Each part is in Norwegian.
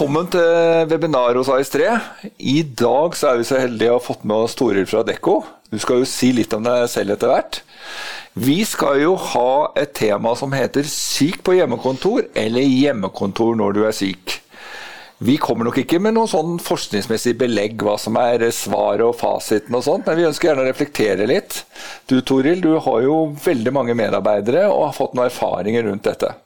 Velkommen til webinar hos AS3. I dag så er vi så heldige å ha fått med oss Toril fra Dekko. Du skal jo si litt om deg selv etter hvert. Vi skal jo ha et tema som heter 'syk på hjemmekontor' eller 'hjemmekontor når du er syk'. Vi kommer nok ikke med noe sånn forskningsmessig belegg hva som er svaret og fasiten og sånt, men vi ønsker gjerne å reflektere litt. Du Toril, du har jo veldig mange medarbeidere og har fått noen erfaringer rundt dette.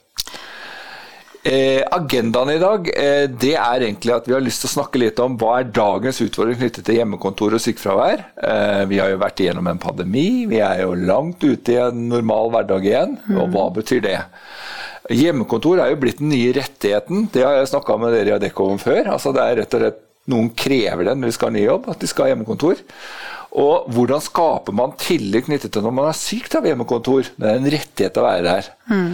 Eh, agendaen i dag eh, det er egentlig at vi har lyst til å snakke litt om hva er dagens utfordring knyttet til hjemmekontor og sykefravær. Eh, vi har jo vært igjennom en pandemi, vi er jo langt ute i en normal hverdag igjen. Og hva betyr det? Hjemmekontor er jo blitt den nye rettigheten. Det har jeg snakka med dere i Adecco om før. Altså det er rett og slett Noen krever det når de skal ha ny jobb, at de skal ha hjemmekontor. Og hvordan skaper man tillit knyttet til når man er syk til hjemmekontor? Det er en rettighet å være der. Mm.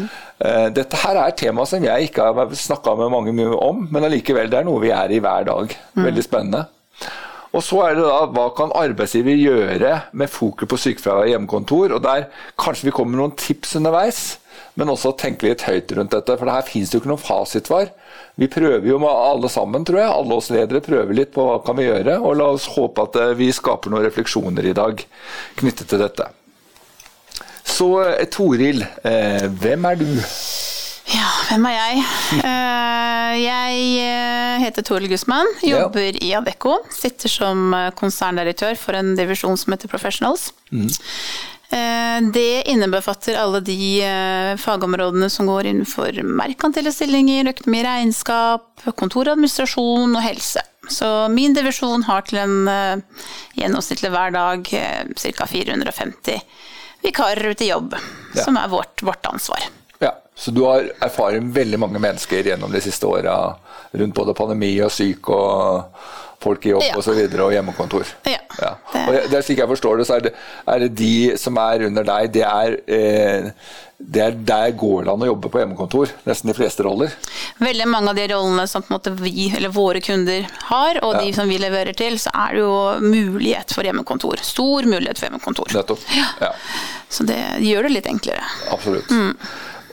Dette her er et tema som jeg ikke har snakka med mange mye om, men allikevel det er noe vi er i hver dag. Mm. Veldig spennende. Og så er det da, Hva kan arbeidsgiver gjøre med fokus på sykefravær og hjemmekontor? Og der Kanskje vi kommer med noen tips underveis, men også tenke litt høyt rundt dette. For her finnes det jo ikke noen fasitsvar. Vi prøver jo med alle sammen, tror jeg. Alle oss ledere prøver litt på hva kan vi gjøre. Og la oss håpe at eh, vi skaper noen refleksjoner i dag knyttet til dette. Så eh, Toril, eh, hvem er du? Ja, hvem er jeg? Jeg heter Toril Gussmann, jobber i Adecco. Sitter som konserndirektør for en divisjon som heter Professionals. Mm. Det innebefatter alle de fagområdene som går innenfor merkantile stillinger, økonomi, regnskap, kontoradministrasjon og helse. Så min divisjon har til en gjennomsnittlig hver dag ca. 450 vikarer ute i jobb, ja. som er vårt, vårt ansvar. Ja, Så du har erfaring veldig mange mennesker gjennom de siste åra rundt både pandemi og syk og folk i jobb ja. osv. Og, og hjemmekontor. Ja, ja. Og det er slik jeg forstår det, så er det, er det de som er under deg, det er, eh, det er der går det an å jobbe på hjemmekontor. Nesten de fleste roller. Veldig mange av de rollene som vi, eller våre kunder har, og ja. de som vi leverer til, så er det jo mulighet for hjemmekontor. Stor mulighet for hjemmekontor. Nettopp. Ja. Så det gjør det litt enklere. Absolutt. Mm.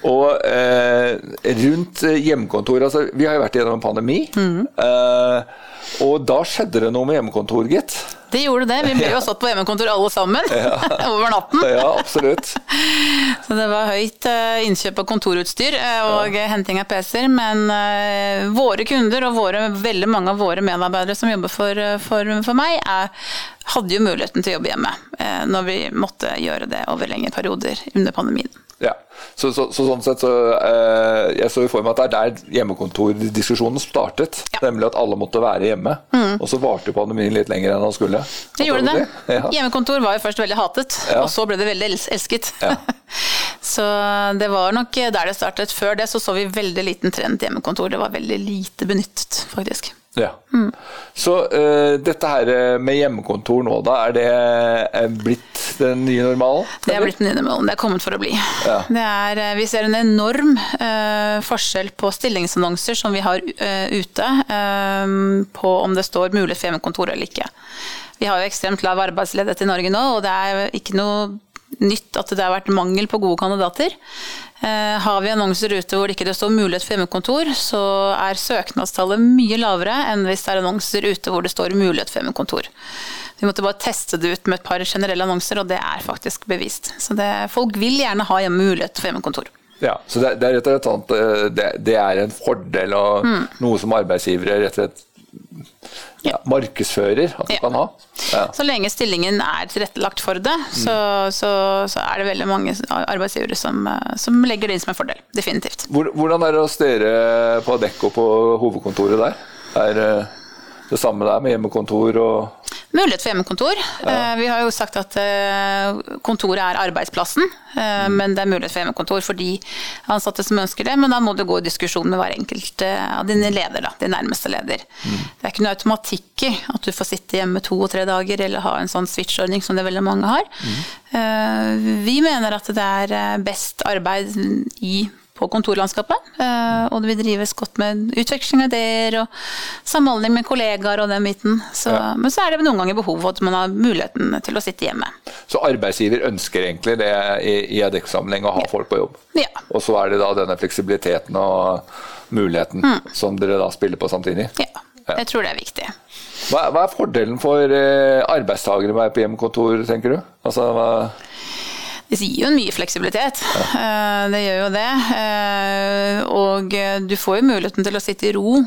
Og eh, rundt hjemmekontor altså, Vi har jo vært gjennom en pandemi. Mm. Eh, og da skjedde det noe med hjemmekontor, gitt. Det gjorde det. Vi ble jo satt på hjemmekontor alle sammen ja. over natten. Ja, absolutt. Så det var høyt eh, innkjøp av kontorutstyr eh, og ja. henting av PC-er. Men våre kunder og våre, veldig mange av våre medarbeidere som jobber for, for, for meg, er, hadde jo muligheten til å jobbe hjemme når vi måtte gjøre det over lengre perioder under pandemien. Ja, så, så, så, sånn sett så eh, Jeg så for meg at det er der hjemmekontordiskusjonen startet. Ja. Nemlig at alle måtte være hjemme. Mm. Og så varte pandemien litt lenger enn han skulle. Det gjorde det. Ja. Hjemmekontor var jo først veldig hatet, ja. og så ble det veldig elsket. så det var nok der det startet. Før det så så vi veldig liten trend hjemmekontor. Det var veldig lite benyttet, faktisk. Ja. Mm. Så uh, dette her eh, med hjemmekontor nå, da, er det er blitt den nye normalen? Det er blitt den nye normalen. Det er kommet for å bli. Ja. Er, eh, vi ser en enorm uh, forskjell på stillingsannonser som vi har uh, ute, på om det står mulighet for hjemmekontor eller ikke. Vi har jo ekstremt lav arbeidsledighet i Norge nå, og det er ikke noe nytt at det har vært mangel på gode kandidater. Eh, har vi annonser ute hvor det ikke står mulighet for hjemmekontor, så er søknadstallet mye lavere enn hvis det er annonser ute hvor det står mulighet for hjemmekontor. Vi måtte bare teste det ut med et par generelle annonser, og det er faktisk bevist. Så det, folk vil gjerne ha mulighet for hjemmekontor. Ja, så det, det, er rett og slett sånn at det, det er en fordel og mm. noe som arbeidsgivere rett og slett ja, markedsfører at du ja. kan ha. Ja. Så lenge stillingen er tilrettelagt for det, mm. så, så, så, er det veldig mange arbeidsgivere som, som, legger det inn som en fordel. Definitivt. Hvordan er det hos dere på Dekko på hovedkontoret der? Er det samme der med hjemmekontor og Mulighet for hjemmekontor. Ja. Eh, vi har jo sagt at eh, kontoret er arbeidsplassen, mm. men det er mulighet for hjemmekontor for de ansatte som ønsker det. Men da må du gå i diskusjon med hver enkelt av dine leder, da, din nærmeste leder. Mm. Det er ikke noe automatikk i at du får sitte hjemme to og tre dager eller ha en sånn switch-ordning som det veldig mange har. Mm. Vi mener at det er best arbeid i på kontorlandskapet. Uh, og det vil drives godt med utveksling av ideer og samholdning med kollegaer og den biten. Så, ja. Men så er det noen ganger behov for at man har muligheten til å sitte hjemme. Så arbeidsgiver ønsker egentlig det i, i ADEC-sammenheng å ha ja. folk på jobb? Ja. Og så er det da denne fleksibiliteten og muligheten mm. som dere da spiller på samtidig? Ja, jeg tror det er viktig. Hva, hva er fordelen for eh, arbeidstakere med å være på hjemmekontor, tenker du? Altså, hva det gir jo mye fleksibilitet. Ja. Eh, det gjør jo det. Eh, og du får jo muligheten til å sitte i ro.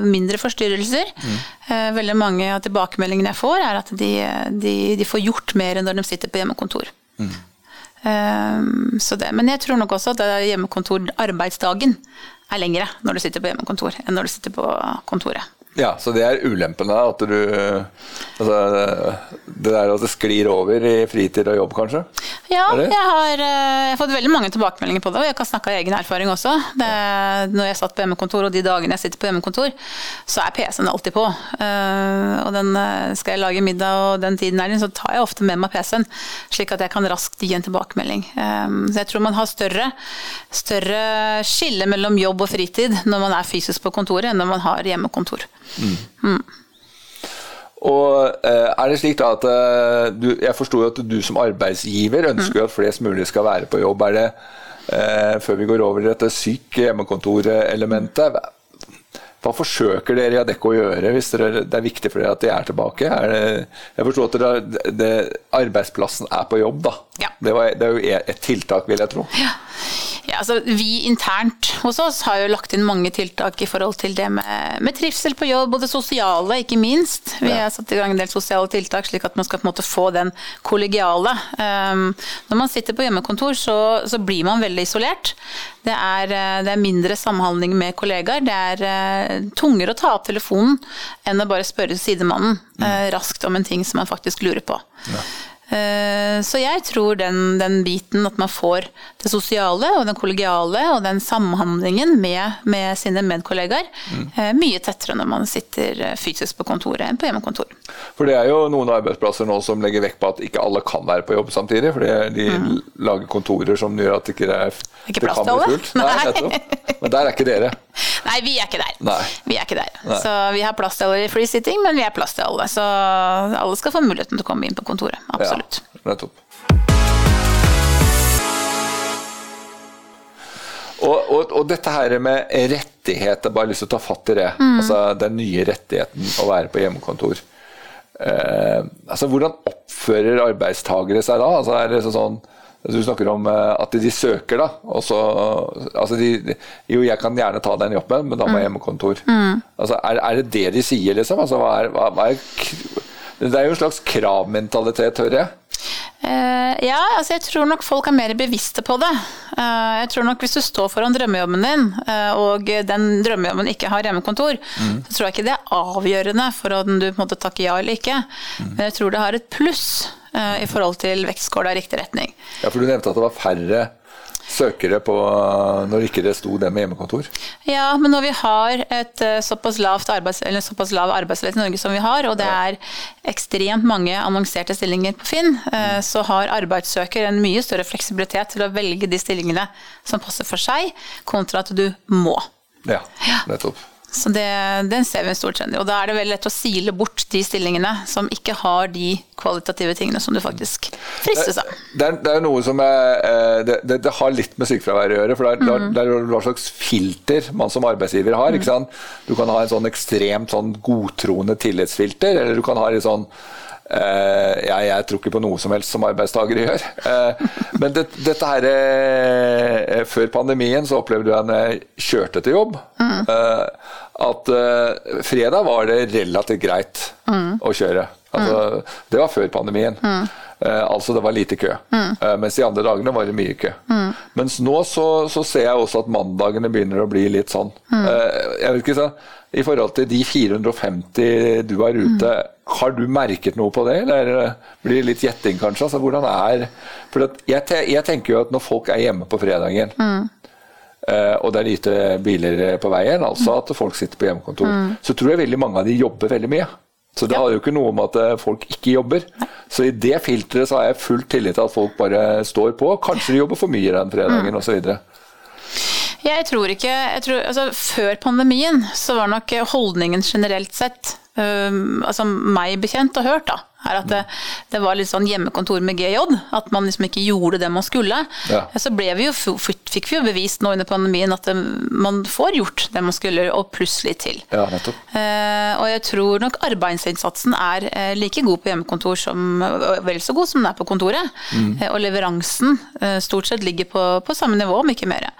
Mindre forstyrrelser. Mm. Veldig mange av tilbakemeldingene jeg får, er at de, de, de får gjort mer enn når de sitter på hjemmekontor. Mm. Det, men jeg tror nok også at hjemmekontorarbeidsdagen er lengre når du sitter på hjemmekontor enn når du sitter på kontoret. Ja, så det er ulempene. At du Altså, det der at det sklir over i fritid og jobb, kanskje? Ja, jeg har, eh, jeg har, fått veldig mange tilbakemeldinger på det, og jeg kan snakke av egen erfaring også. Det, når jeg satt på hjemmekontor, og de dagene jeg sitter på hjemmekontor, så er PC-en alltid på. Uh, og den eh, skal jeg lage middag, og den tiden er den, så tar jeg ofte med meg PC-en, slik at jeg kan raskt gi en tilbakemelding. Så jeg tror man har større, større skille mellom jobb og fritid når man er fysisk på kontoret, enn når man har hjemmekontor. Mm. Og eh, er det slik da at eh, du, Jeg forstår jo at du som arbeidsgiver ønsker at flest mulig skal være på jobb. Er det, eh, før vi går over i dette syk hjemmekontorelementet, hva forsøker dere i Adecco å gjøre hvis dere, det er viktig for dere at de er tilbake? Er det, jeg forstår at dere, det, arbeidsplassen er på jobb, da. Ja. Det, var, det, er jo et tiltak, vil jeg tro. Ja. Ja, altså, vi internt hos oss har jo lagt inn mange tiltak i forhold til det med, med trivsel på jobb, og det sosiale, ikke minst. Vi har satt i gang en del sosiale tiltak, slik at man skal på en måte få den kollegiale. Um, når man sitter på hjemmekontor, så, så blir man veldig isolert. Det er, eh, det er, mindre samhandling med kollegaer. Det er uh, tungere å ta opp telefonen enn å bare spørre sidemannen uh, raskt om en ting som man faktisk lurer på. Ja. Eh, så jeg tror den, den, biten at man får det sosiale og den kollegiale og den samhandlingen med, med sine medkollegaer mm. mye tettere når man sitter eh, fysisk på kontoret enn på hjemmekontor. For det er jo noen arbeidsplasser nå som legger vekt på at ikke alle kan være på jobb samtidig. For de mm. lager kontorer som gjør at det ikke, er, ikke plass kan bli fullt. Nei, Men der er ikke dere. Nei, vi er ikke der. Nei. Vi er ikke der. Så vi har plass til alle i free sitting, men vi har plass til alle. Så alle skal få muligheten til å komme inn på kontoret. Absolutt. Ja, nettopp. Og, og, og, dette her med rettigheter, bare lyst til å ta fatt i det. Mm. Altså Den nye rettigheten å være på hjemmekontor. Eh, altså Hvordan oppfører arbeidstagere seg da? Altså er det sånn du snakker om eh, at de søker, da. Også, altså de, jo, jeg kan gjerne ta den jobben, men da må jeg mm. hjemmekontor. Mm. Altså, er, er, det det de sier, liksom? Altså, hva er, hva er, det er jo en slags kravmentalitet, hører jeg. Uh, ja, altså jeg tror nok folk er mer bevisste på det. Uh, jeg tror nok Hvis du står foran drømmejobben din, uh, og den drømmejobben ikke har hjemmekontor, mm. så tror jeg ikke det er avgjørende for om du på en måte takker ja eller ikke. Mm. Men jeg tror det har et pluss i forhold til vektskåla i riktig retning. Ja, for Du nevnte at det var færre søkere på når ikke det sto det med hjemmekontor? Ja, men når vi har et eh, såpass, arbeids, såpass lav arbeidsledighet i Norge som vi har, og det er ekstremt mange annonserte stillinger på Finn, eh, mm. så har arbeidssøker en mye større fleksibilitet til å velge de stillingene som passer for seg, kontra at du må. Ja, nettopp. Så det, den ser vi en stor trend i. Og da er det veldig lett å sile bort de stillingene som ikke har de kvalitative tingene som du faktisk fristes av. Det, er, det er noe som er, eh, det, det, det, har litt med sykefravær å gjøre. For det er, mm. det er hva slags filter man som arbeidsgiver har. sant? Du kan ha en sånn ekstremt sånn godtroende tillitsfilter, eller du kan ha en sånn Uh, ja, jeg tror ikke på noe som helst som arbeidstakere gjør. Uh, men det, dette her uh, Før pandemien så opplevde jeg når jeg kjørte til jobb, mm. at fredag var det relativt greit mm. å kjøre. Altså, mm. Det var før pandemien. Mm. Altså det var lite kø. Mm. mens de andre dagene var det mye kø. Mm. Mens nå så, så, ser jeg også at mandagene begynner å bli litt sånn. jeg vet ikke så, I forhold til de 450 du har ute har du merket noe på det, eller blir det litt gjetting kanskje? Altså, hvordan er For jeg, jeg, tenker jo at når folk er hjemme på fredagen, mm. uh, og det er lite biler på veien, altså at folk sitter på hjemmekontor, mm. så tror jeg veldig mange av de jobber veldig mye. Så det ja. har jo ikke noe om at eh, folk ikke jobber. Så i det filteret så har jeg full tillit til at folk bare står på. Kanskje de jobber for mye den fredagen mm. osv. Jeg tror ikke jeg tror, altså, Før pandemien så var nok holdningen generelt sett, um, altså meg bekjent og hørt, da, er at det, det, var litt sånn hjemmekontor med GJ. At man liksom ikke gjorde det man skulle. Ja. Så vi jo, fikk vi jo bevist nå under pandemien at det, man får gjort det man skulle, og pluss litt til. Ja. Eh, og jeg tror nok arbeidsinnsatsen er eh, like god på hjemmekontor som vel så god som den er på kontoret. Mm. Eh, og leveransen eh, stort sett ligger på, på, samme nivå, om ikke mer.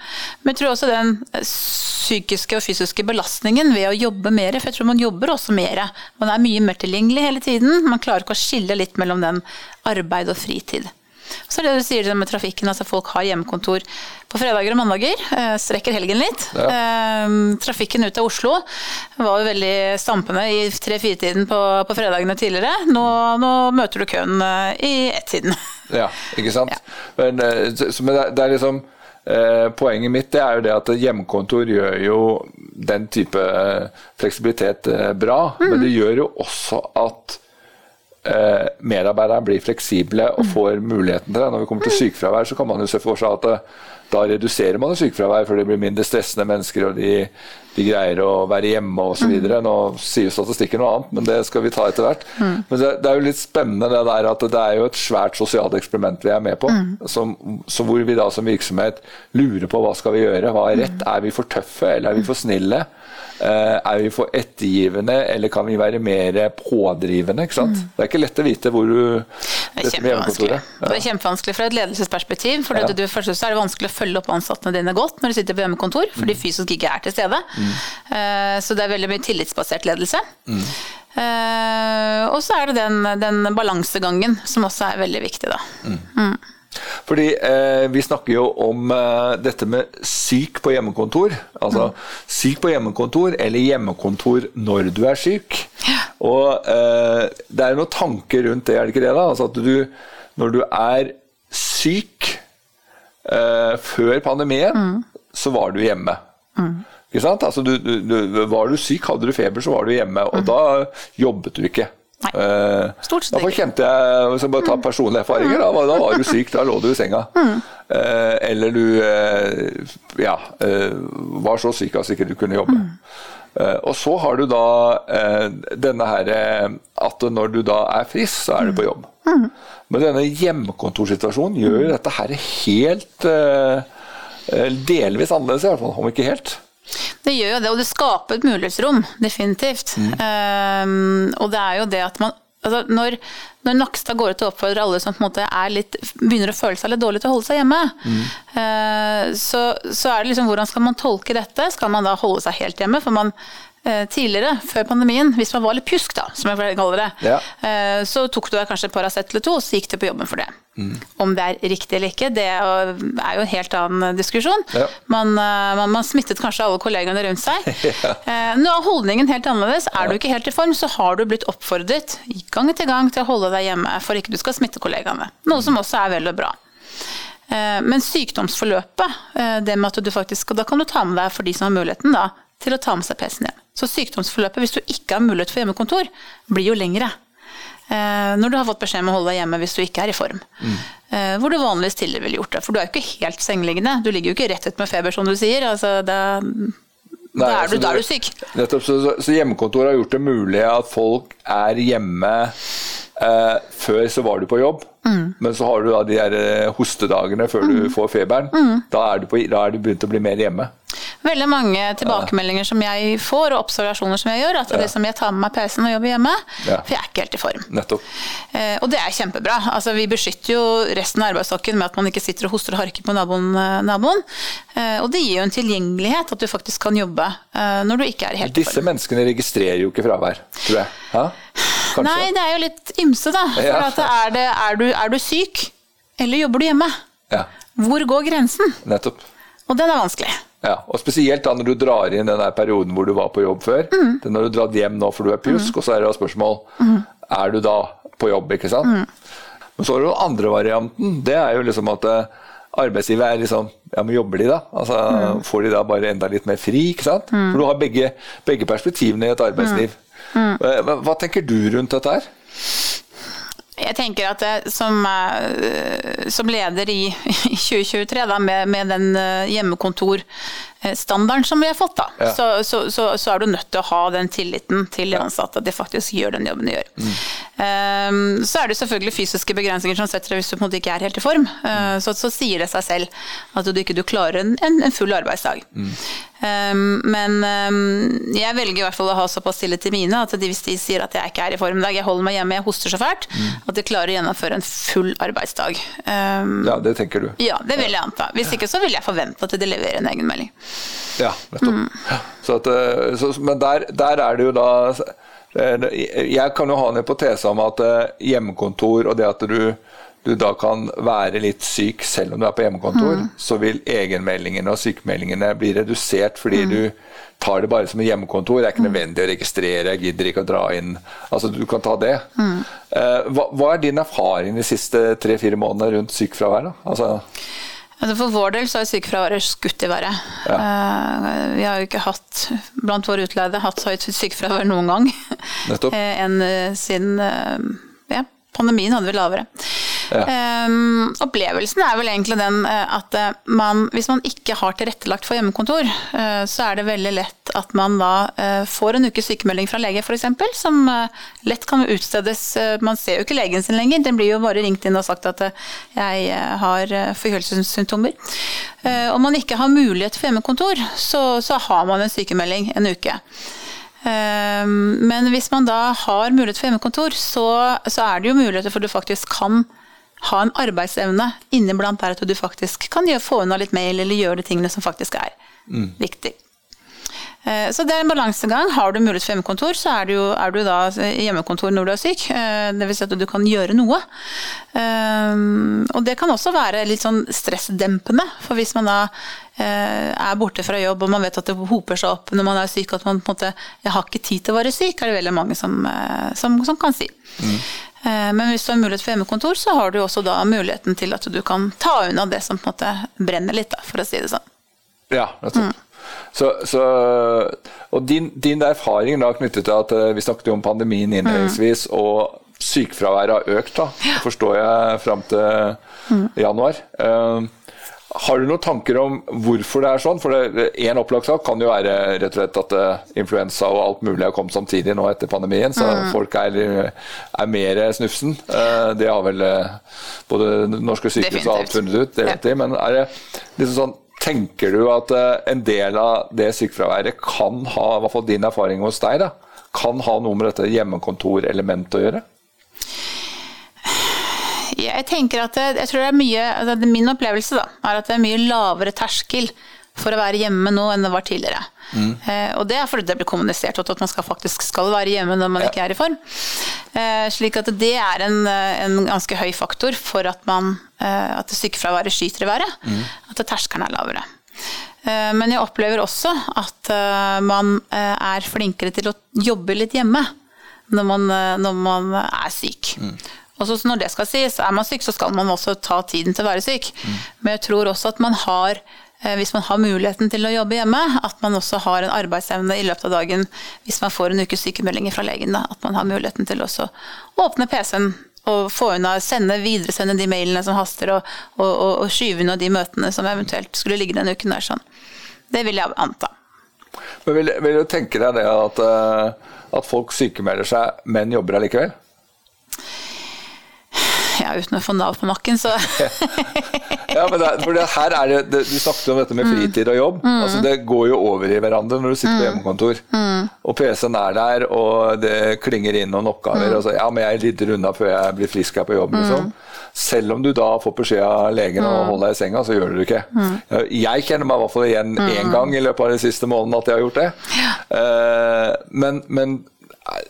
Men jeg tror også den eh, psykiske og fysiske belastningen ved å jobbe mer, for jeg tror man jobber også mer. Man er mye mer tilgjengelig hele tiden. Man klarer ikke å skille litt mellom den arbeid og fritid. Så er det du sier med trafikken, altså folk har hjemmekontor på fredager og mandager. Eh, strekker helgen litt. Ja. Eh, trafikken ut av Oslo var jo veldig stampende i tre-fire-tiden på, på, fredagene tidligere. Nå, nå, møter du køen eh, i ett-tiden. Ja, ikke sant. Ja. Men, men det, er liksom Poenget mitt det er jo det at hjemmekontor gjør jo den type fleksibilitet bra, mm. men det gjør jo også at eh, blir fleksible og mm. får muligheten til det. Når vi kommer til sykefravær, så kan man jo se for seg at det, eh, da reduserer man sykefravær, for det blir mindre stressende mennesker, og de, de greier å være hjemme osv. Mm. Nå sier statistikken noe annet, men det skal vi ta etter hvert. Mm. Men det, det, er jo litt spennende det der at det er jo et svært sosialt eksperiment vi er med på. Mm. Som, så hvor vi da som virksomhet lurer på hva skal vi gjøre, hva er rett? Mm. Er vi for tøffe, eller er vi for snille? Eh, er vi for ettergivende, eller kan vi være mer pådrivende? ikke sant? Mm. Det er ikke lett å vite hvor du Det er kjempevanskelig. Ja. Det er kjempevanskelig fra et ledelsesperspektiv. for ja. du, Først så er det vanskelig å følge opp ansattene dine godt når du sitter på hjemmekontor, fordi mm. fysisk ikke er til stede. Mm. Uh, så det er veldig mye tillitsbasert ledelse. Mm. Uh, og så er det den, den, balansegangen som også er veldig viktig, da. Fordi eh, Vi snakker jo om eh, dette med syk på hjemmekontor. Altså mm. syk på hjemmekontor eller hjemmekontor når du er syk. Ja. Og eh, Det er noen tanker rundt det, er det ikke det? da? Altså at du, Når du er syk eh, før pandemien, mm. så var du hjemme. Mm. Ikke sant? Altså du, du, var du syk, hadde du feber, så var du hjemme. Og mm. da jobbet du ikke. Nei. Uh, Stort sett ikke. kjente jeg, Hvis jeg bare tar personlige erfaringer, da, da, var du syk, da lå du i senga. Mm. Uh, eller du uh, ja, var så syk at ikke du kunne jobbe. Mm. og så har du da denne her at når du da er frisk, så er du på jobb. Mm. Men denne hjemmekontorsituasjonen gjør dette her helt delvis annerledes, i hvert fall, om ikke helt. Det gjør jo det, og det skaper et mulighetsrom, definitivt. Mm. Um, og det er jo det at man altså når, når, Nakstad går ut og oppfordrer alle som på en måte litt, begynner å føle seg litt dårlig til å holde seg hjemme, mm. uh, så, så, er det liksom hvordan skal man tolke dette? Skal man da holde seg helt hjemme? For man Eh, tidligere, før pandemien, hvis man var litt pjusk, da, som jeg kaller det, ja. Eh, så tok du deg kanskje et Paracet eller to, og så gikk du på jobben for det. Mm. Om det er riktig eller ikke, det er jo en helt annen diskusjon. Ja. Man, eh, man, man, smittet kanskje alle kollegaene rundt seg. ja. Nå er holdningen helt annerledes. Er du ikke helt i form, så har du blitt oppfordret gang etter gang til å holde deg hjemme for ikke du skal smitte kollegaene. Noe som også er vel og bra. Men sykdomsforløpet, det med at du faktisk, da kan du ta med deg for de som har muligheten, da, til å ta med seg PC-en hjem. Så sykdomsforløpet, hvis du ikke har mulighet for hjemmekontor, blir jo lengre. Eh, når du har fått beskjed om å holde deg hjemme hvis du ikke er i form. Mm. Eh, hvor du vanligvis tidligere ville gjort det. For du er jo ikke helt sengeliggende. Du ligger jo ikke rett ut med feber, som du sier. Altså, da, Nei, da, er du, altså, da er du syk. Nettopp, så, så hjemmekontoret har gjort det mulig at folk er hjemme eh, Før så var du på jobb, mm. men så har du da de der eh, hostedagene før mm. du får feberen. Mm. Da, er på, da er du begynt å bli mer hjemme veldig mange tilbakemeldinger som jeg får, og observasjoner som jeg gjør, at det er som jeg tar med meg PC-en og jobber hjemme, for jeg er ikke helt i form. Nettopp. Eh, og det er kjempebra. Altså, vi beskytter jo resten av arbeidsstokken med at man ikke sitter og hoster og harker på naboen. Eh, naboen. Eh, og det gir jo en tilgjengelighet, at du faktisk kan jobbe når du ikke er helt i form. Disse menneskene registrerer jo ikke fravær, tror jeg. Ha? Nei, det er jo litt ymse, da. For ja. er, det, er, du, er, du, syk, eller jobber du hjemme? Ja. Hvor går grensen? Nettopp. Og den er vanskelig. Ja, og Spesielt da når du drar inn den der perioden hvor du var på jobb før. Mm. Det er når du drar hjem nå for du er pjusk, mm. og så er det spørsmål mm. er du da på jobb. ikke sant? Mm. Men så er det den andre varianten. Det er jo liksom at uh, arbeidsgiver er liksom Ja, men jobber de da? Altså, mm. Får de da bare enda litt mer fri? ikke sant? Mm. For du har begge, begge perspektivene i et arbeidsliv. Hva, hva tenker du rundt dette her? Jeg tenker at jeg, som, eh, som, leder i, i 2023, da, med, med, den eh, hjemmekontorstandarden som vi har fått, da, ja. så, så, så, så, er du nødt til å ha den tilliten til de ansatte, at de faktisk gjør den jobben de gjør. Mm. Um, så er det selvfølgelig fysiske begrensninger som setter deg hvis du på en måte ikke er helt i form. Så, så, sier det seg selv at du ikke du klarer en, en full arbeidsdag. Mm. Um, men um, jeg velger i hvert fall å ha såpass stille til mine at de, hvis de sier at jeg ikke er i form i dag, jeg holder meg hjemme, jeg hoster så fælt, mm. at de klarer å gjennomføre en full arbeidsdag. Ja, det tenker du? Ja, det vil jeg anta. Hvis ikke så vil jeg forvente at de leverer en egenmelding. Ja, nettopp. Mm. Så at, eh, så, men der, der, er det jo da eh, Jeg kan jo ha en hypotese om at eh, hjemmekontor og det at du du da kan være litt syk selv om du er på hjemmekontor, mm. så vil egenmeldingene og sykemeldingene bli redusert fordi mm. du tar det bare som et hjemmekontor. Det er ikke mm. nødvendig å registrere, jeg gidder ikke å dra inn. Altså, du kan ta det. Mm. Uh, hva, hva, er din erfaring de siste tre-fire månedene rundt sykefravær? Altså, altså for vår del så har sykefraværet skutt i været. Ja. Uh, vi har jo ikke hatt, blant våre utleide, hatt høyt sykefravær noen gang. Uh, enn siden ja, pandemien hadde vi lavere. Ja. Um, opplevelsen er vel egentlig den eh, at eh, man, hvis man ikke har tilrettelagt for hjemmekontor, uh, så er det veldig lett at man da uh, får en ukes sykemelding fra lege f.eks., som uh, lett kan utstedes Man ser jo ikke legen sin lenger, den blir jo bare ringt inn og sagt at jeg har forkjølelsessymptomer. Om man ikke har mulighet for hjemmekontor, så, så har man en sykemelding en uke. Men hvis man da har mulighet for hjemmekontor, så, så er det jo muligheter for at du faktisk kan ha en arbeidsevne inniblant der at du faktisk kan gjøre, få unna litt mail eller gjøre de tingene som faktisk er mm. viktig. Eh, så det er en balansegang. Har du mulighet for hjemmekontor, så er du, er du da hjemmekontor når du er syk. Eh, Dvs. Si at du kan gjøre noe. Eh, og det kan også være litt sånn stressdempende. For hvis man da er borte fra jobb og man vet at det hoper seg opp når man er syk, at man på en måte 'Jeg har ikke tid til å være syk', er det veldig mange som, som, som kan si. Mm. Men hvis du har mulighet for hjemmekontor, så har du også da muligheten til at du kan ta unna det som på en måte brenner litt, da, for å si det sånn. Ja, nettopp. Mm. Så, så, og din, din, erfaring da knyttet til at eh, vi snakket om pandemien innledningsvis, mm. og sykefraværet har økt, da, forstår jeg, fram til mm. januar. Uh, har du noen tanker om hvorfor det er sånn? For Én opplagt sak kan jo være rett og slett at uh, influensa og alt mulig har kommet samtidig nå etter pandemien, så mm. folk er, er, mer snufsen. Uh, det har vel både norske sykehus og alt funnet ut, det vet de. Men er det liksom sånn Tenker du at en del av det sykefraværet kan ha, i hvert fall din erfaring hos deg, da, kan ha noe med dette hjemmekontorelementet å gjøre? Jeg tenker at jeg tror det er mye, altså Min opplevelse da, er at det er mye lavere terskel for å være hjemme nå enn det var tidligere. Mm. Eh, og det er fordi det blir kommunisert at man skal, faktisk skal være hjemme når man ja. ikke er i form. Eh, slik at det er en, en, ganske høy faktor for at, man, eh, at sykefraværet skyter i været. Mm. At terskelen er lavere. Eh, men jeg opplever også at eh, man eh, er flinkere til å jobbe litt hjemme når man, når man er syk. Mm. Og så når det skal sies, er man syk, så skal man også ta tiden til å være syk. Mm. Men jeg tror også at man har eh, hvis man har muligheten til å jobbe hjemme, at man også har en arbeidsevne i løpet av dagen hvis man får en ukes sykemeldinger fra legen. Da, at man har muligheten til å åpne PC-en og få unna, sende videresende de mailene som haster, og, og, og, og skyve unna de møtene som eventuelt skulle ligge den uken der. Sånn. Det vil jeg anta. Men vil, vil, du tenke deg det at, eh, at folk sykemelder seg, men jobber allikevel? Ja, uten å få Nav på nakken, så Ja, men det, for det, her er det, det, Du snakket om dette med mm. fritid og jobb. Mm. altså Det går jo over i hverandre når du sitter på mm. hjemmekontor. Mm. Og PC-en er der, og det klinger inn noen oppgaver. Mm. Og så, ja, men jeg lider unna før jeg blir frisk her på jobb. liksom. Selv om du da får beskjed av legen om å holde deg i senga, så gjør du det ikke. Jeg kjenner meg i hvert fall igjen én gang i løpet av de siste månedene at jeg har gjort det. Uh, men, men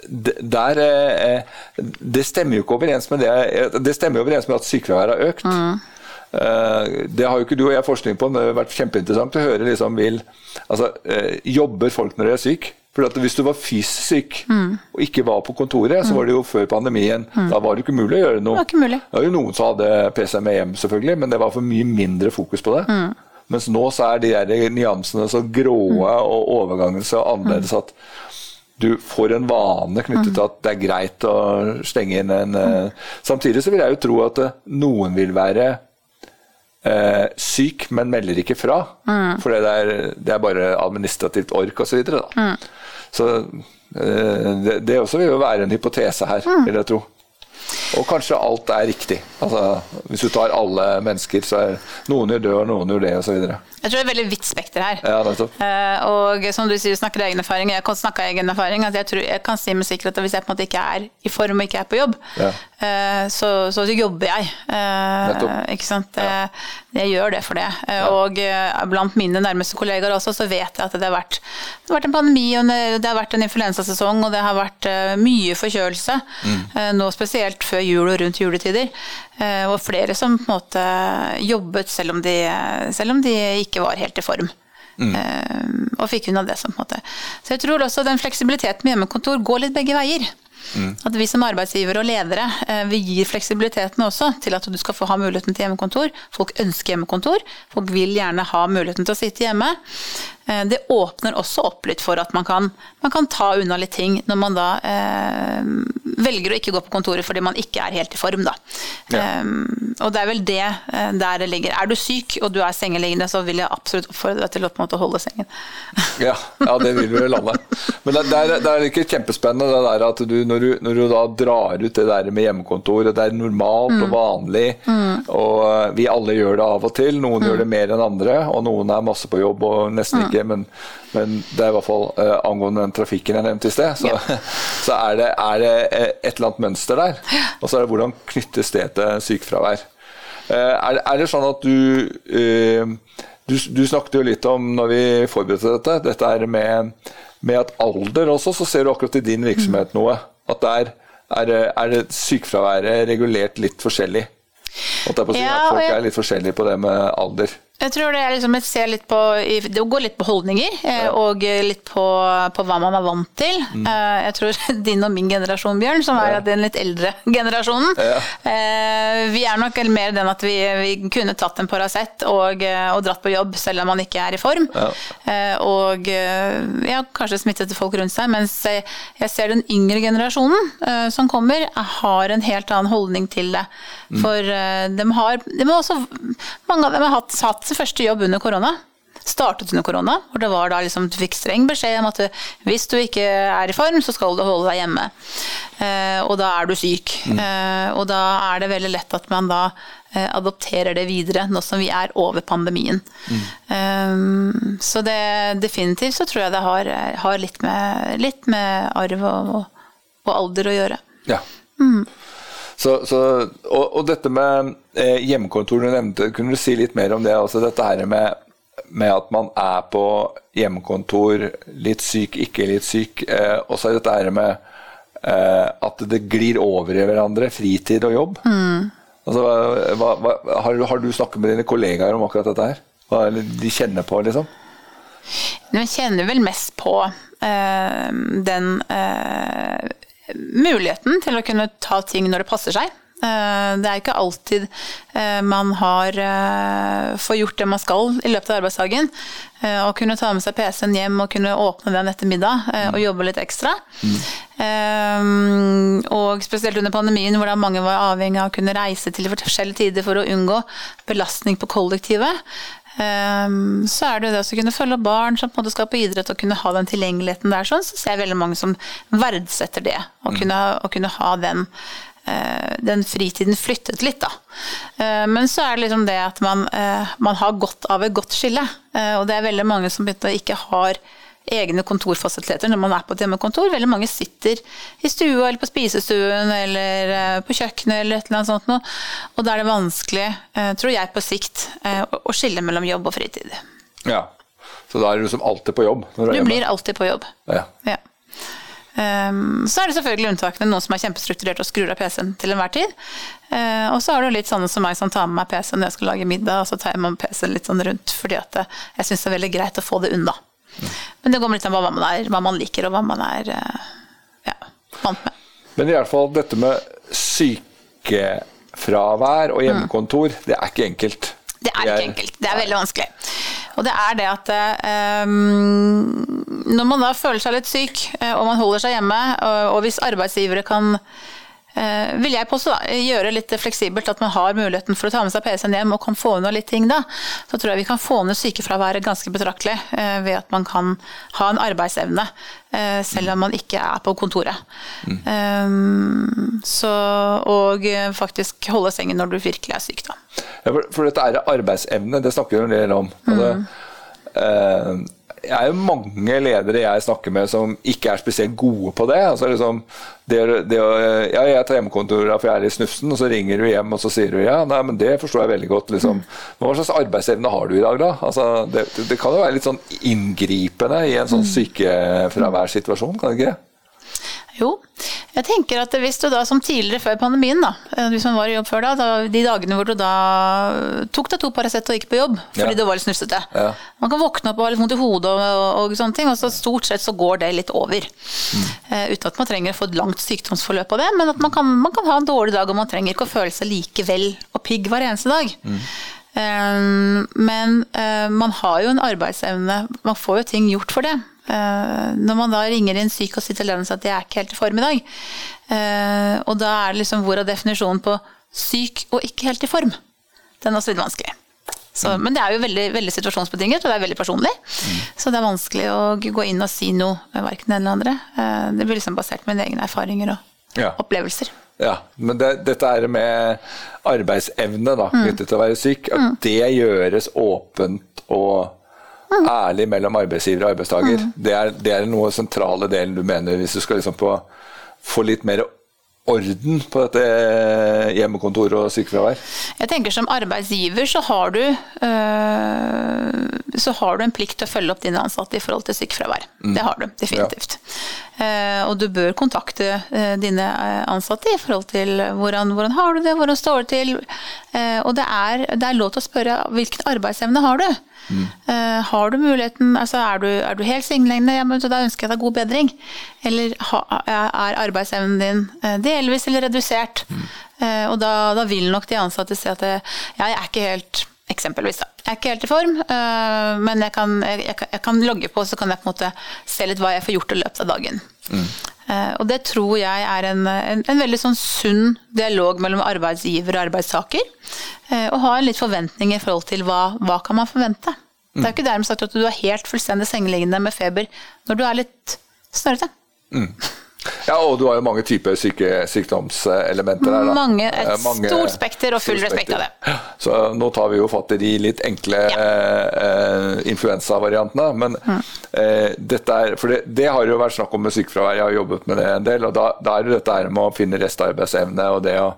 der, eh, det stemmer jo ikke overens med det Det stemmer jo overens med at sykefraværet har økt. Mm. Eh, det har jo ikke du og jeg forskning på, men det har vært kjempeinteressant å høre. Liksom, vil, altså, eh, jobber folk når de er syke? For Hvis du var fysisk syk mm. og ikke var på kontoret, så var det jo før pandemien. Mm. Da var det ikke mulig å gjøre noe. Det var, det var jo noen som hadde PC med hjem, selvfølgelig, men det var for mye mindre fokus på det. Mm. Mens nå så er de der nyansene så gråe mm. og overgangen så annerledes at du får en vane knyttet til at det er greit å stenge inn en mm. Samtidig så vil jeg jo tro at noen vil være eh, syk, men melder ikke fra. Mm. For det er, det er, bare administrativt ork osv. Så, videre, mm. så eh, det, det, også vil jo være en hypotese her, mm. vil jeg tro. Og kanskje alt er riktig. Altså, hvis du tar alle mennesker, så er noen gjør det, og noen gjør det, osv. Jeg tror det er et veldig vidt spekter her. Ja, uh, og som du sier, snakker egen erfaring. Jeg kan snakke av egen erfaring. Altså, jeg, tror, jeg kan si med sikkerhet at hvis jeg på en måte ikke er i form og ikke er på jobb, ja. uh, så, så, jobber jeg. Uh, ikke sant? Ja. Jeg gjør det for det. Og blant mine nærmeste kollegaer også, så vet jeg at det har vært, det har vært en pandemi, og det har vært en influensasesong, og det har vært mye forkjølelse. Mm. Nå spesielt før jul og rundt juletider. Og flere som på en måte jobbet selv om de, selv om de ikke var helt i form. Mm. Og fikk unna det som på en måte. Så jeg tror også den fleksibiliteten med hjemmekontor går litt begge veier. Mm. At vi som arbeidsgivere og ledere uh, vi gir fleksibiliteten også til at du skal få ha muligheten til hjemmekontor. Folk ønsker hjemmekontor. Folk vil gjerne ha muligheten til å sitte hjemme. Uh, det åpner også opp litt for at man kan, man kan ta unna litt ting når man da velger å ikke gå på kontoret fordi man ikke er helt i form, da. Ja. Um, og det er vel det uh, der det ligger. Er du syk og du er sengeliggende, så vil jeg absolutt oppfordre deg til å på en måte holde sengen. ja, ja, det vil vi vel alle. Men det, det, er, det er ikke kjempespennende det der at du når, du når, du da drar ut det der med hjemmekontor, det er normalt mm. og vanlig, mm. og vi alle gjør det av og til. Noen mm. gjør det mer enn andre, og noen er masse på jobb og nesten mm. Ikke. men men det er i hvert fall eh, angående den trafikken jeg nevnte i sted, så, ja. så er, det, er, det, et eller annet mønster der. Og så er det hvordan knyttes det til sykefravær. Eh, er, er, det sånn at du, eh, du, du snakket jo litt om når vi forberedte dette, dette er med, med at alder også, så ser du akkurat i din virksomhet noe. At der er, er sykefraværet regulert litt forskjellig. At, ja, at folk er litt forskjellige på det med alder. Jeg tror det er liksom, jeg ser litt på Det går litt på holdninger, eh, ja. og litt på, på, hva man er vant til. Mm. Eh, jeg tror din og min generasjon, Bjørn, som er ja. den litt eldre generasjonen, ja. Eh, vi er nok mer den at vi, vi kunne tatt en Paracet og, og, dratt på jobb selv om man ikke er i form. Og ja, kanskje smittet folk rundt seg. Mens jeg ser den yngre generasjonen som kommer, har en helt annen holdning til det. Mm. For de har, de har også, mange av dem har hatt, hatt sin første jobb under korona. Startet under korona, hvor det var da liksom, du fikk streng beskjed om at hvis du ikke er i form, så skal du holde deg hjemme. Eh, og da er du syk. Mm. Eh, og da er det veldig lett at man da eh, adopterer det videre, nå som vi er over pandemien. Mm. Eh, så det definitivt så tror jeg det har, har litt, med, litt, med, arv og, og, alder å gjøre. Ja. Mm. Så, så, og, og, dette med eh, hjemmekontor du nevnte, kunne du si litt mer om det? Altså dette her med, med at man er på hjemmekontor, litt syk, ikke litt syk. Eh, og så er dette her med eh, at det glir over i hverandre, fritid og jobb. Mm. Altså, hva, hva, har, har, du snakket med dine kollegaer om akkurat dette her? Hva de kjenner på, liksom? De kjenner vel mest på øh, den øh, muligheten til å kunne ta ting når det passer seg. Eh, det er ikke alltid eh, man har eh, får gjort det man skal i løpet av arbeidsdagen. Å kunne ta med seg PC-en hjem og kunne åpne den etter middag og jobbe litt ekstra. Mm. Og spesielt under pandemien hvor mange var avhengig av å kunne reise til forskjellige tider for å unngå belastning på kollektivet. Um, så er det jo det å kunne følge barn som på en måte skal på idrett og kunne ha den tilgjengeligheten der, sånn, så ser jeg veldig mange som verdsetter det. Å mm. kunne, kunne ha den, uh, den, fritiden flyttet litt, da. Uh, men så er det liksom det at man, uh, man har godt av et godt skille. og det er veldig mange som ikke har egne kontorfasiliteter når man er på et hjemmekontor. Veldig mange sitter i stua eller på spisestuen eller eh, på kjøkkenet eller et eller annet sånt. Og da er det vanskelig, eh, tror jeg på sikt, eh, å skille mellom jobb og fritid. Ja, så da er du liksom alltid på jobb? du, du blir alltid på jobb. Ja. ja. Um, så er det selvfølgelig unntakene, noen som er kjempestrukturert og skrur av PC-en til enhver tid. Uh, og så har du litt sånne som meg som tar med meg PC-en når jeg skal lage middag, og så tar jeg med PC-en litt sånn rundt fordi at jeg syns det er veldig greit å få det unna. Men det går litt an hva man er, hva man liker og hva man er eh, ja, vant med. Men i hvert fall dette med sykefravær og hjemmekontor, mm. det er ikke enkelt. Det er ikke enkelt. Det er veldig vanskelig. Og det er det at um, når man da føler seg litt syk, og man holder seg hjemme, og, hvis arbeidsgivere kan Eh, vil jeg påstå, da, gjøre litt fleksibelt at man har muligheten for å ta med seg PC-en hjem og kan få unna litt ting da. Så tror jeg vi kan få ned sykefraværet ganske betraktelig eh, ved at man kan ha en arbeidsevne eh, selv om man ikke er på kontoret. Mm. Så, og faktisk holde sengen når du virkelig er syk, da. Ja, for, for, dette er arbeidsevne, det snakker vi en del om. Altså, mm. eh, det er jo mange ledere jeg snakker med som ikke er spesielt gode på det. Altså liksom, det, det ja, jeg tar hjemmekontor for jeg er litt snufsen, og så ringer du hjem og så sier du ja, nei, men det forstår jeg veldig godt. Liksom. Men hva slags arbeidsevne har du i dag, da? Altså, det, det, kan jo være litt sånn inngripende i en sånn sykefraværssituasjon, kan det ikke? Jo, jeg tenker at hvis du da som tidligere før pandemien, da, eh, hvis man var i jobb før da, da de dagene hvor du da tok deg to Paracet og gikk på jobb fordi ja. du var litt snufsete ja. Man kan våkne opp og ha litt vondt i hodet og, og, og, sånne ting, og så stort sett så går det litt over. Mm. Uh, uten at man trenger å få et langt sykdomsforløp av det, men at man kan, man kan, ha en dårlig dag og man trenger ikke å føle seg like vel og pigg hver eneste dag. Mm. Um, men uh, man har jo en arbeidsevne, man får jo ting gjort for det. Uh, når man da ringer inn syk og sier til lederen at jeg er ikke helt i form i dag, uh, og da er det liksom hvor er definisjonen på syk og ikke helt i form? Den er også litt vanskelig. Så, mm. Men det er jo veldig, veldig, situasjonsbetinget, og det er veldig personlig. Mm. Så det er vanskelig å gå inn og si noe, verken den eller andre. Uh, det blir liksom basert på mine egne erfaringer og ja. opplevelser. Ja, men det, dette er med arbeidsevne da, mm. knyttet til å være syk, at mm. det gjøres åpent og mm. ærlig mellom arbeidsgiver og arbeidstaker. Mm. Det, er, det er noe sentrale delen du mener, hvis du skal liksom på, få litt mer orden på dette hjemmekontor og sykefravær? Jeg tenker Som arbeidsgiver så har, du, øh, så har du en plikt til å følge opp dine ansatte i forhold til sykefravær. Mm. Det har du definitivt. Ja. Uh, og du bør kontakte uh, dine ansatte i forhold til hvordan, hvordan har du det, hvordan står det til. Uh, og det er, det er, lov til å spørre hvilken arbeidsevne har du. Mm. har du muligheten, altså er du, er du helt sengeliggende, ja, da ønsker jeg deg god bedring. Eller er arbeidsevnen din delvis eller redusert? Mm. og da, da, vil nok de ansatte si at ja, jeg er ikke helt Eksempelvis. Da. Jeg er ikke helt i form, men jeg kan, jeg, jeg kan, logge på, så kan jeg på en måte se litt hva jeg får gjort i løpet av dagen. Mm. Uh, og det tror jeg er en, en, en veldig sånn sunn dialog mellom arbeidsgiver og arbeidstaker. Uh, og ha en litt forventning i forhold til hva, hva kan man forvente. Mm. Det er jo ikke dermed sagt at du er helt fullstendig sengeliggende med feber når du er litt snørrete. Mm. Ja, og du har jo mange typer syke, sykdomselementer her. Da. Mange, et eh, mange, stort spekter, og full respekt av det. Så nå tar vi jo fatt i de litt enkle ja. eh, influensavariantene. Men mm. eh, dette er For det, det, har jo vært snakk om med sykefravær, jeg har jobbet med det en del. Og da, da er det dette her med å finne restarbeidsevne og det å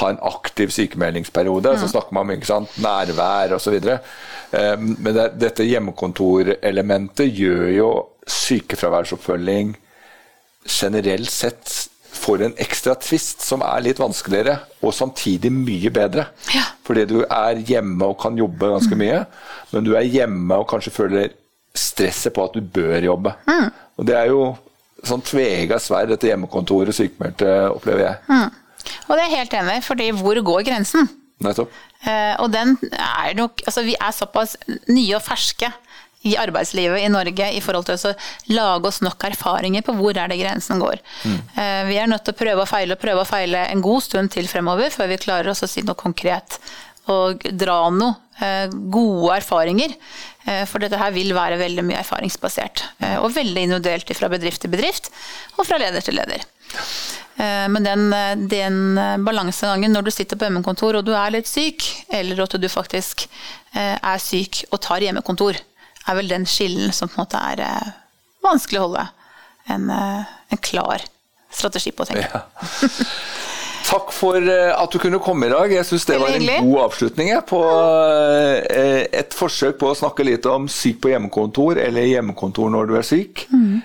ha en aktiv sykemeldingsperiode. Mm. Så snakker man om ikke sant, nærvær osv. Eh, men det, dette hjemmekontorelementet gjør jo sykefraværsoppfølging generelt sett får en ekstra tvist som er litt vanskeligere, og samtidig mye bedre. Ja. Fordi du er hjemme og kan jobbe ganske mm. mye, men du er hjemme og kanskje føler stresset på at du bør jobbe. Mm. Og det er jo sånn tvega sverd etter hjemmekontoret og sykemeldte, opplever jeg. Mm. Og det er helt enig fordi hvor går grensen? Nettopp. Uh, og den er nok Altså, vi er såpass nye og ferske i arbeidslivet i Norge i forhold til å lage oss nok erfaringer på hvor er det grensen går. Mm. Eh, vi er nødt til å prøve og feile og prøve og feile en god stund til fremover før vi klarer oss å si noe konkret og dra noe eh, gode erfaringer. Eh, for dette her vil være veldig mye erfaringsbasert. Og veldig individuelt fra bedrift til bedrift, og fra leder til leder. Men den, den balansegangen når du sitter på hjemmekontor og du er litt syk, eller at du faktisk er syk og tar hjemmekontor, er vel den skillen som på en måte er eh, vanskelig å holde en, eh, en klar strategi på, tenker jeg. Ja. Takk for eh, at du kunne komme i dag. Jeg syns det var en god avslutning på et forsøk på å snakke litt om syk på hjemmekontor, eller hjemmekontor når du er syk. Mm.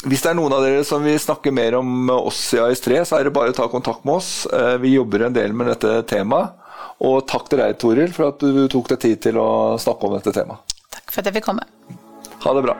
Hvis det er noen av dere som vil snakke mer om oss i AS3, så er det bare å ta kontakt med oss. Vi jobber en del med dette temaet. Og takk til deg, Toril, for at du tok deg tid til å snakke om dette temaet for at jeg fikk komme. Ha det bra.